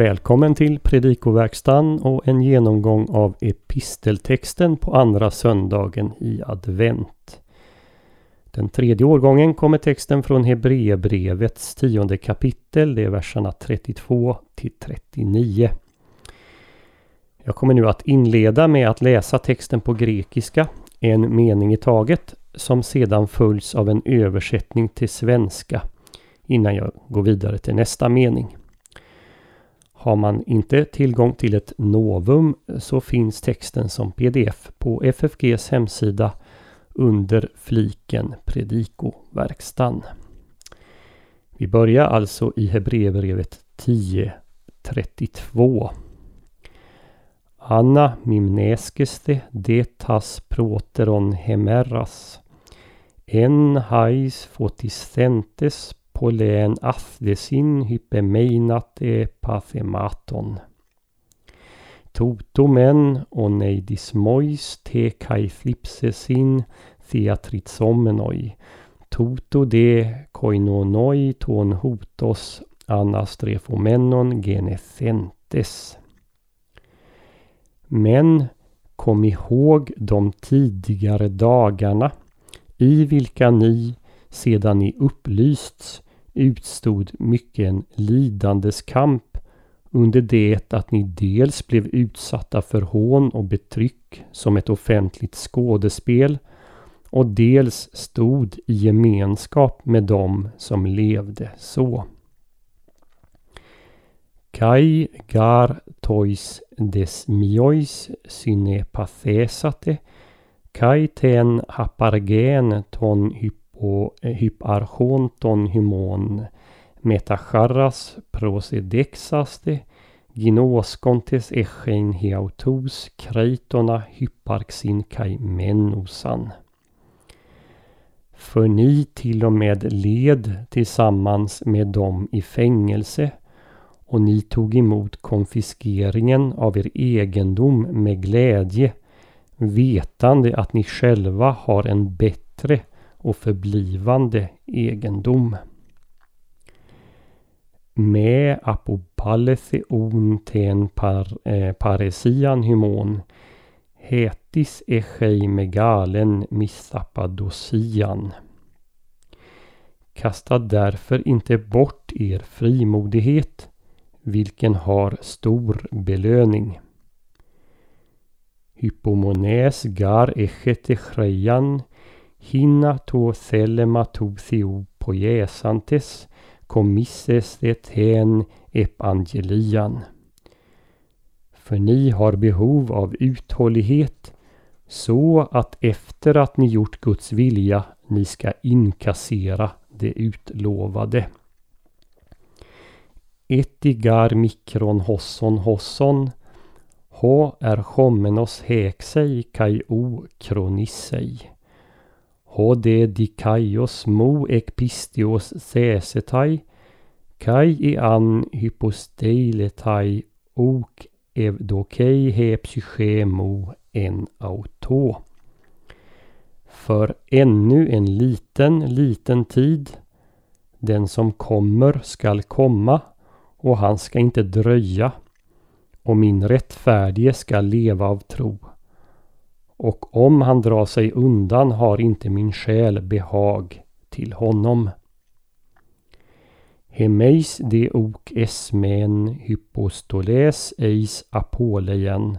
Välkommen till Predikoverkstan och en genomgång av episteltexten på andra söndagen i advent. Den tredje årgången kommer texten från Hebreerbrevets tionde kapitel, det är verserna 32 till 39. Jag kommer nu att inleda med att läsa texten på grekiska, en mening i taget, som sedan följs av en översättning till svenska innan jag går vidare till nästa mening. Har man inte tillgång till ett Novum så finns texten som pdf på FFGs hemsida under fliken Predikoverkstan. Vi börjar alltså i Hebreerbrevet 10.32. Anna mimneskeste detas proteron hemeras. En hais fotistentes polen afdesin hypemeinat epathematon. Totomen oneidismois te kai flipsesin theatritsomenoi. Toto de koinonoi ton hotos anastrefomenon genethentes. Men kom ihåg de tidigare dagarna i vilka ni sedan ni upplysts utstod mycken lidandes kamp under det att ni dels blev utsatta för hån och betryck som ett offentligt skådespel och dels stod i gemenskap med dem som levde så. Kai gar tois des miois synepathesate kai ten hapargen ton hyp och hyparchonton hymon metacharras prosedexaste gnoskontes echein heautos kreitona hyparxin kai menosan. För ni till och med led tillsammans med dem i fängelse och ni tog emot konfiskeringen av er egendom med glädje vetande att ni själva har en bättre och förblivande egendom. Med apopaletheon ten par, eh, paresian hymon hetis echei megalen missapadosian. Kasta därför inte bort er frimodighet, vilken har stor belöning. Hypomones gar echet echreian Hinna to thelema to theo poiesantes commisses det hen epangelian. För ni har behov av uthållighet så att efter att ni gjort Guds vilja ni ska inkassera det utlovade. Etigar mikron hosson hosson Ha är homenos häksei kai o kronissei. Hode dikaios mo ekpistios thesetai kai i e an hyposteiletai ok evdokei he psyche mo en auto. För ännu en liten, liten tid. Den som kommer skall komma och han ska inte dröja. Och min rättfärdige skall leva av tro och om han drar sig undan har inte min själ behag till honom. Hemeis de ok esmen hypostoles eis apoleien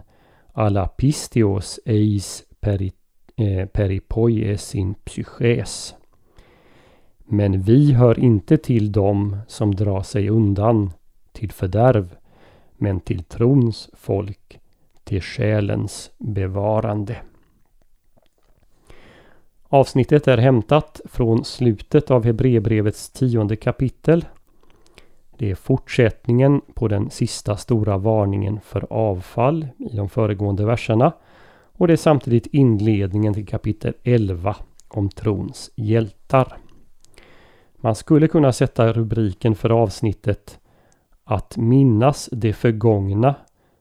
alapistios eis peri, eh, peripoies in psyches. Men vi hör inte till dem som drar sig undan till fördärv, men till trons folk, till själens bevarande. Avsnittet är hämtat från slutet av Hebreerbrevets tionde kapitel. Det är fortsättningen på den sista stora varningen för avfall i de föregående verserna. Och det är samtidigt inledningen till kapitel 11 om trons hjältar. Man skulle kunna sätta rubriken för avsnittet Att minnas det förgångna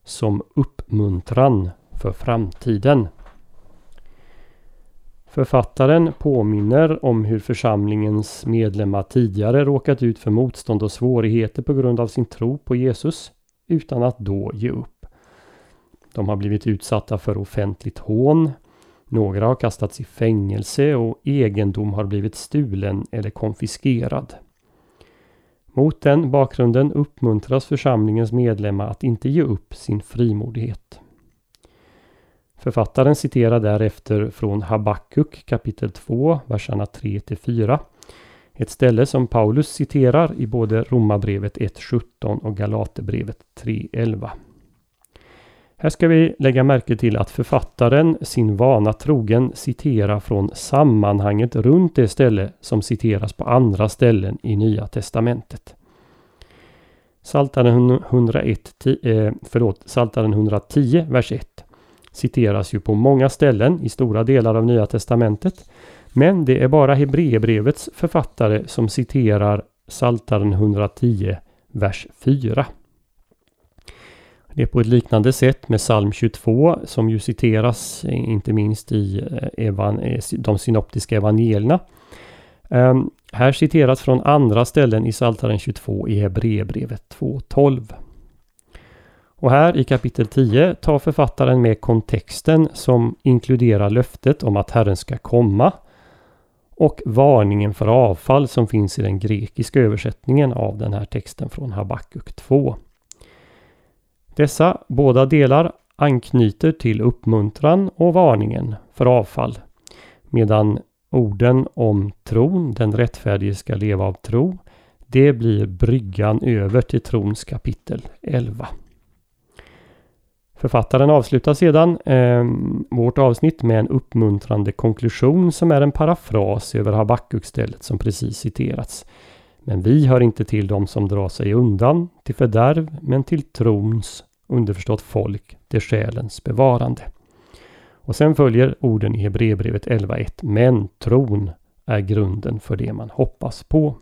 som uppmuntran för framtiden. Författaren påminner om hur församlingens medlemmar tidigare råkat ut för motstånd och svårigheter på grund av sin tro på Jesus. utan att då ge upp. De har blivit utsatta för offentligt hån. Några har kastats i fängelse och egendom har blivit stulen eller konfiskerad. Mot den bakgrunden uppmuntras församlingens medlemmar att inte ge upp sin frimodighet. Författaren citerar därefter från Habakuk kapitel 2, verserna 3-4. Ett ställe som Paulus citerar i både Romarbrevet 1.17 och Galaterbrevet 3.11. Här ska vi lägga märke till att författaren sin vana trogen citerar från sammanhanget runt det ställe som citeras på andra ställen i Nya Testamentet. Psaltaren 101, eh, förlåt, Psaltaren 110, vers 1 citeras ju på många ställen i stora delar av Nya Testamentet. Men det är bara Hebreerbrevets författare som citerar Psaltaren 110, vers 4. Det är på ett liknande sätt med psalm 22 som ju citeras inte minst i eh, eh, de synoptiska evangelierna. Ehm, här citeras från andra ställen i Psaltaren 22 i Hebreerbrevet 2.12. Och här i kapitel 10 tar författaren med kontexten som inkluderar löftet om att Herren ska komma och varningen för avfall som finns i den grekiska översättningen av den här texten från Habakuk 2. Dessa båda delar anknyter till uppmuntran och varningen för avfall. Medan orden om tron, den rättfärdige ska leva av tro, det blir bryggan över till trons kapitel 11. Författaren avslutar sedan eh, vårt avsnitt med en uppmuntrande konklusion som är en parafras över Habakuk-stället som precis citerats. Men vi hör inte till dem som drar sig undan till fördärv men till trons, underförstått folk, till själens bevarande. Och sen följer orden i Hebreerbrevet 11.1. Men tron är grunden för det man hoppas på.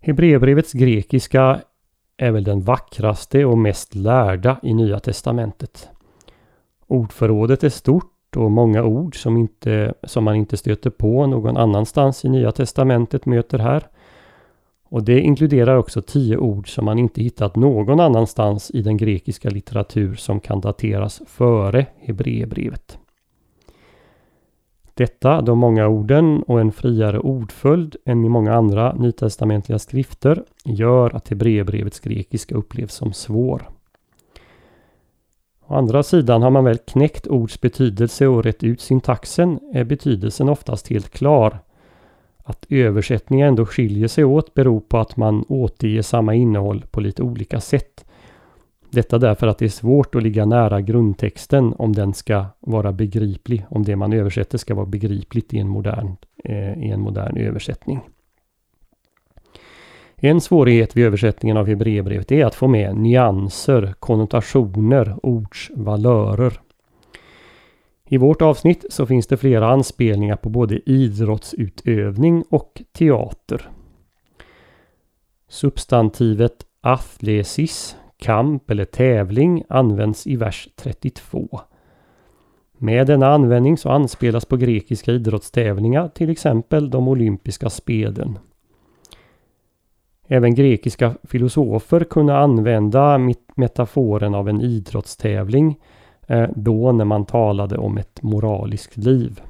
Hebreerbrevets grekiska är väl den vackraste och mest lärda i Nya Testamentet. Ordförrådet är stort och många ord som, inte, som man inte stöter på någon annanstans i Nya Testamentet möter här. Och det inkluderar också tio ord som man inte hittat någon annanstans i den grekiska litteratur som kan dateras före Hebreerbrevet. Detta, de många orden och en friare ordföljd än i många andra nytestamentliga skrifter gör att Hebreerbrevets grekiska upplevs som svår. Å andra sidan har man väl knäckt ords betydelse och rätt ut syntaxen är betydelsen oftast helt klar. Att översättningar ändå skiljer sig åt beror på att man återger samma innehåll på lite olika sätt. Detta därför att det är svårt att ligga nära grundtexten om den ska vara begriplig, om det man översätter ska vara begripligt i en modern, eh, i en modern översättning. En svårighet vid översättningen av Hebreerbrevet är att få med nyanser, konnotationer, ords valörer. I vårt avsnitt så finns det flera anspelningar på både idrottsutövning och teater. Substantivet athlesis kamp eller tävling används i vers 32. Med denna användning så anspelas på grekiska idrottstävlingar, till exempel de olympiska spelen. Även grekiska filosofer kunde använda metaforen av en idrottstävling eh, då när man talade om ett moraliskt liv.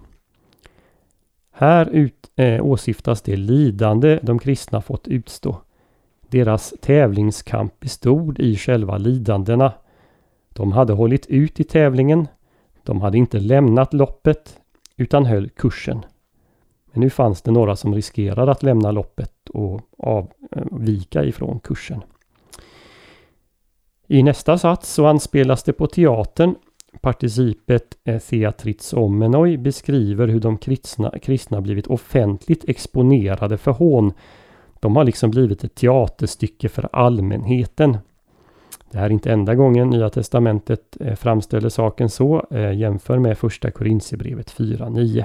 Här ut, eh, åsyftas det lidande de kristna fått utstå. Deras tävlingskamp bestod i själva lidandena. De hade hållit ut i tävlingen. De hade inte lämnat loppet utan höll kursen. Men nu fanns det några som riskerade att lämna loppet och avvika eh, ifrån kursen. I nästa sats så anspelas det på teatern. Participet eh, Theatrits Omenoi beskriver hur de kristna, kristna blivit offentligt exponerade för hån de har liksom blivit ett teaterstycke för allmänheten. Det här är inte enda gången Nya Testamentet eh, framställer saken så. Eh, jämför med första Korintierbrevet 4.9.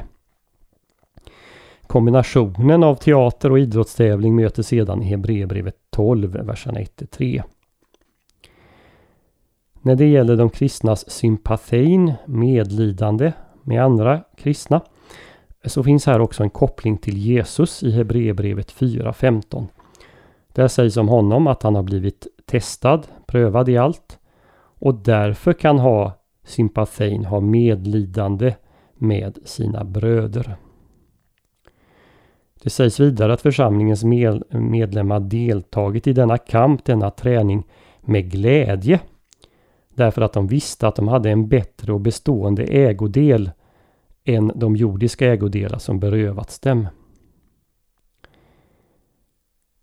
Kombinationen av teater och idrottstävling möter sedan i Hebreerbrevet 12, verserna 1-3. När det gäller de kristnas sympatin, medlidande med andra kristna, så finns här också en koppling till Jesus i Hebreerbrevet 4.15. Där sägs om honom att han har blivit testad, prövad i allt och därför kan ha sympatin, ha medlidande med sina bröder. Det sägs vidare att församlingens medlemmar deltagit i denna kamp, denna träning med glädje. Därför att de visste att de hade en bättre och bestående ägodel än de jordiska ägodelar som berövats dem.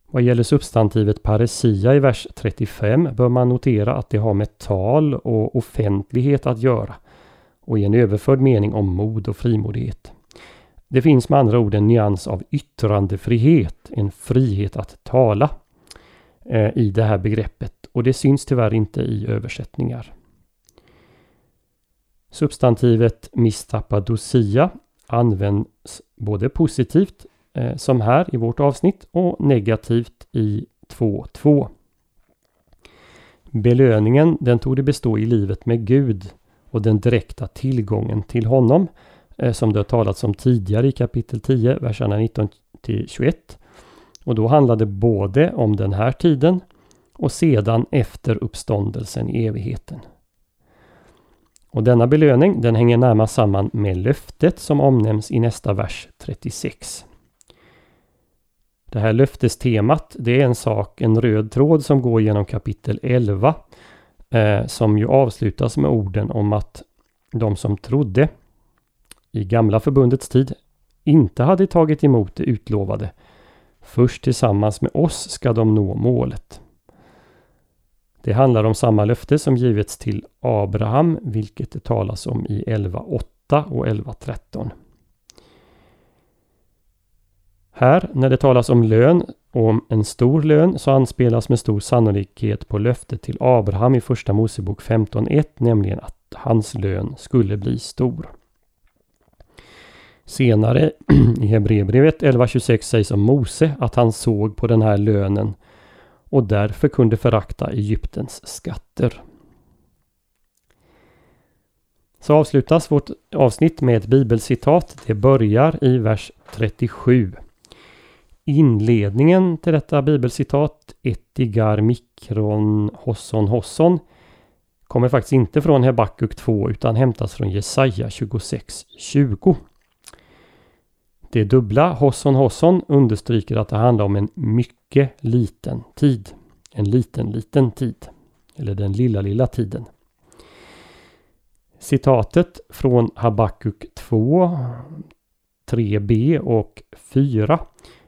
Vad gäller substantivet paresia i vers 35 bör man notera att det har med tal och offentlighet att göra och i en överförd mening om mod och frimodighet. Det finns med andra ord en nyans av yttrandefrihet, en frihet att tala eh, i det här begreppet och det syns tyvärr inte i översättningar. Substantivet mistappadosia används både positivt eh, som här i vårt avsnitt och negativt i 2.2. Belöningen den tog det bestå i livet med Gud och den direkta tillgången till honom eh, som det har talats om tidigare i kapitel 10, verserna 19 till 21. Och då handlade det både om den här tiden och sedan efter uppståndelsen i evigheten. Och denna belöning den hänger närmast samman med löftet som omnämns i nästa vers 36. Det här löftestemat det är en sak, en röd tråd som går genom kapitel 11 eh, som ju avslutas med orden om att de som trodde i gamla förbundets tid inte hade tagit emot det utlovade. Först tillsammans med oss ska de nå målet. Det handlar om samma löfte som givits till Abraham, vilket det talas om i 11.8 och 11.13. Här, när det talas om lön och om en stor lön, så anspelas med stor sannolikhet på löftet till Abraham i Första Mosebok 15.1, nämligen att hans lön skulle bli stor. Senare i Hebreerbrevet 11.26 sägs om Mose att han såg på den här lönen och därför kunde förakta Egyptens skatter. Så avslutas vårt avsnitt med ett bibelcitat. Det börjar i vers 37. Inledningen till detta bibelcitat, Etigar mikron hosson hosson, kommer faktiskt inte från Hebakuk 2 utan hämtas från Jesaja 26.20. Det dubbla hosson hosson understryker att det handlar om en mycket liten tid. En liten, liten tid. Eller den lilla, lilla tiden. Citatet från Habakuk 2, 3b och 4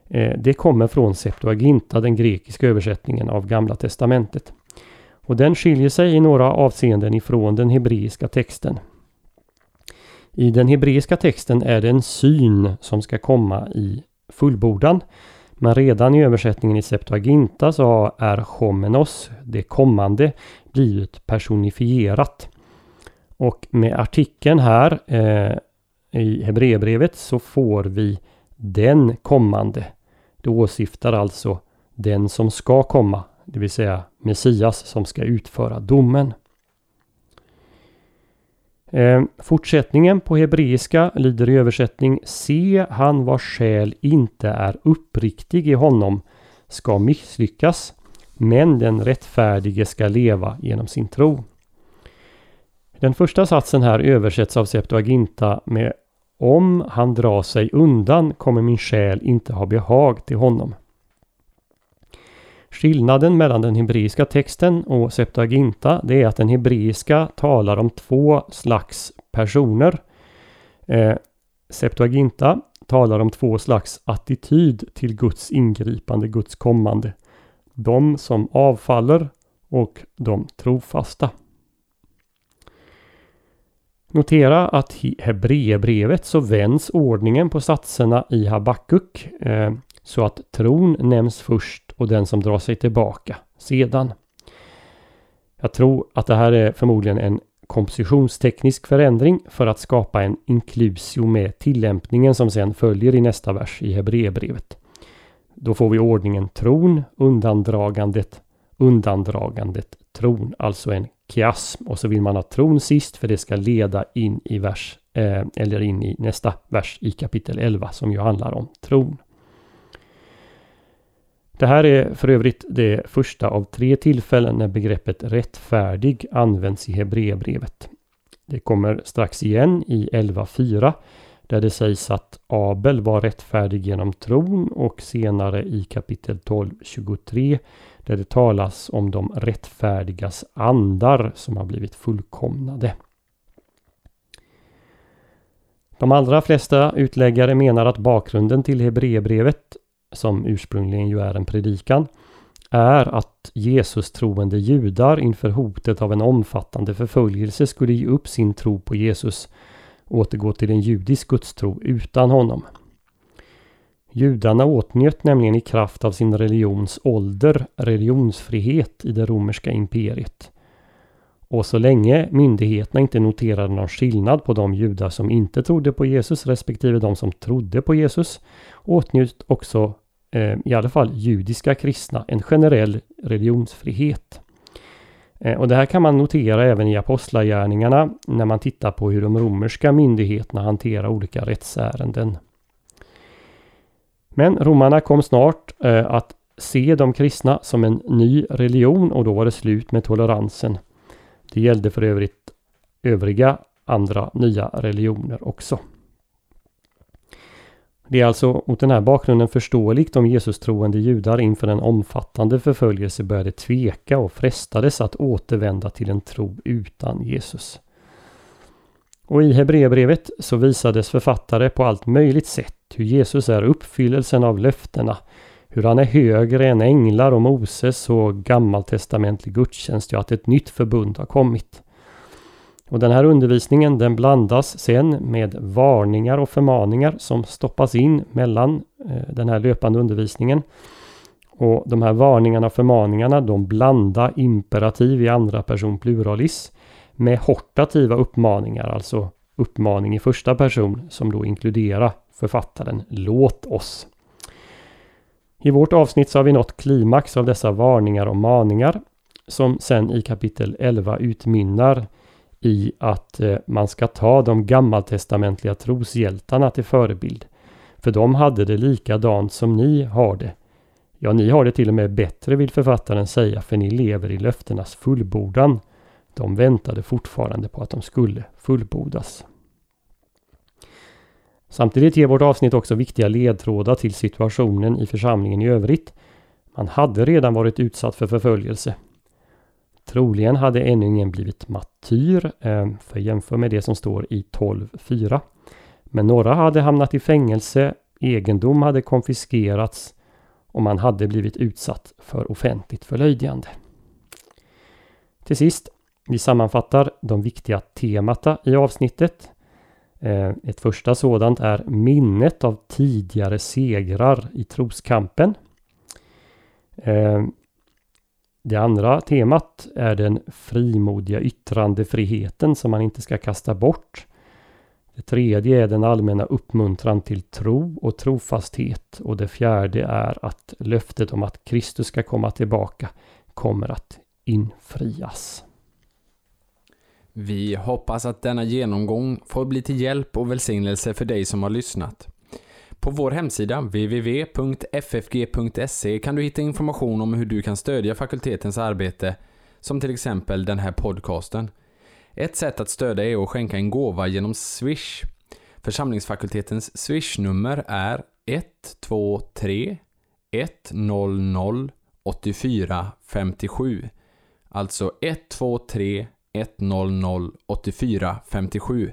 eh, det kommer från Septuaginta, den grekiska översättningen av Gamla Testamentet. Och den skiljer sig i några avseenden ifrån den hebreiska texten. I den hebreiska texten är det en syn som ska komma i fullbordan. Men redan i översättningen i Septuaginta så är homenos, det kommande, blivit personifierat. Och med artikeln här eh, i Hebreerbrevet så får vi den kommande. Det åsyftar alltså den som ska komma, det vill säga Messias som ska utföra domen. Eh, fortsättningen på hebreiska lyder i översättning Se han vars själ inte är uppriktig i honom ska misslyckas men den rättfärdige ska leva genom sin tro. Den första satsen här översätts av Septuaginta med Om han drar sig undan kommer min själ inte ha behag till honom. Skillnaden mellan den hebreiska texten och Septuaginta det är att den hebreiska talar om två slags personer. Eh, Septuaginta talar om två slags attityd till Guds ingripande, Guds kommande. De som avfaller och de trofasta. Notera att i Hebreerbrevet så vänds ordningen på satserna i Habakuk eh, så att tron nämns först och den som drar sig tillbaka sedan. Jag tror att det här är förmodligen en kompositionsteknisk förändring för att skapa en inklusio med tillämpningen som sen följer i nästa vers i Hebreerbrevet. Då får vi ordningen tron, undandragandet, undandragandet, tron, alltså en kiasm. Och så vill man ha tron sist för det ska leda in i vers, eh, eller in i nästa vers i kapitel 11 som ju handlar om tron. Det här är för övrigt det första av tre tillfällen när begreppet rättfärdig används i Hebreerbrevet. Det kommer strax igen i 11.4 där det sägs att Abel var rättfärdig genom tron och senare i kapitel 12.23 där det talas om de rättfärdigas andar som har blivit fullkomnade. De allra flesta utläggare menar att bakgrunden till Hebreerbrevet, som ursprungligen ju är en predikan, är att Jesus troende judar inför hotet av en omfattande förföljelse skulle ge upp sin tro på Jesus och återgå till en judisk gudstro utan honom. Judarna åtnjöt nämligen i kraft av sin religions ålder religionsfrihet i det romerska imperiet. Och så länge myndigheterna inte noterade någon skillnad på de judar som inte trodde på Jesus respektive de som trodde på Jesus åtnjöt också Eh, i alla fall judiska kristna en generell religionsfrihet. Eh, och det här kan man notera även i apostlagärningarna när man tittar på hur de romerska myndigheterna hanterar olika rättsärenden. Men romarna kom snart eh, att se de kristna som en ny religion och då var det slut med toleransen. Det gällde för övrigt övriga andra nya religioner också. Det är alltså mot den här bakgrunden förståeligt om Jesus troende judar inför en omfattande förföljelse började tveka och frestades att återvända till en tro utan Jesus. Och i Hebreerbrevet så visades författare på allt möjligt sätt hur Jesus är uppfyllelsen av löftena, hur han är högre än änglar och Moses och gammaltestamentlig gudstjänst, ja att ett nytt förbund har kommit. Och den här undervisningen den blandas sen med varningar och förmaningar som stoppas in mellan eh, den här löpande undervisningen. Och de här varningarna och förmaningarna de blandar imperativ i andra person pluralis med hortativa uppmaningar, alltså uppmaning i första person som då inkluderar författaren Låt oss. I vårt avsnitt så har vi nått klimax av dessa varningar och maningar som sen i kapitel 11 utmynnar i att eh, man ska ta de gammaltestamentliga troshjältarna till förebild. För de hade det likadant som ni har det. Ja, ni har det till och med bättre vill författaren säga för ni lever i löftenas fullbordan. De väntade fortfarande på att de skulle fullbordas. Samtidigt ger vårt avsnitt också viktiga ledtrådar till situationen i församlingen i övrigt. Man hade redan varit utsatt för förföljelse. Troligen hade ännu ingen blivit martyr, eh, för jämför med det som står i 12.4. Men några hade hamnat i fängelse, egendom hade konfiskerats och man hade blivit utsatt för offentligt förlöjligande. Till sist, vi sammanfattar de viktiga temata i avsnittet. Eh, ett första sådant är minnet av tidigare segrar i troskampen. Eh, det andra temat är den frimodiga yttrandefriheten som man inte ska kasta bort. Det tredje är den allmänna uppmuntran till tro och trofasthet och det fjärde är att löftet om att Kristus ska komma tillbaka kommer att infrias. Vi hoppas att denna genomgång får bli till hjälp och välsignelse för dig som har lyssnat. På vår hemsida www.ffg.se kan du hitta information om hur du kan stödja fakultetens arbete, som till exempel den här podcasten. Ett sätt att stödja är att skänka en gåva genom Swish. Församlingsfakultetens Swish-nummer är 123 100 84 57. Alltså 123 100 84 57.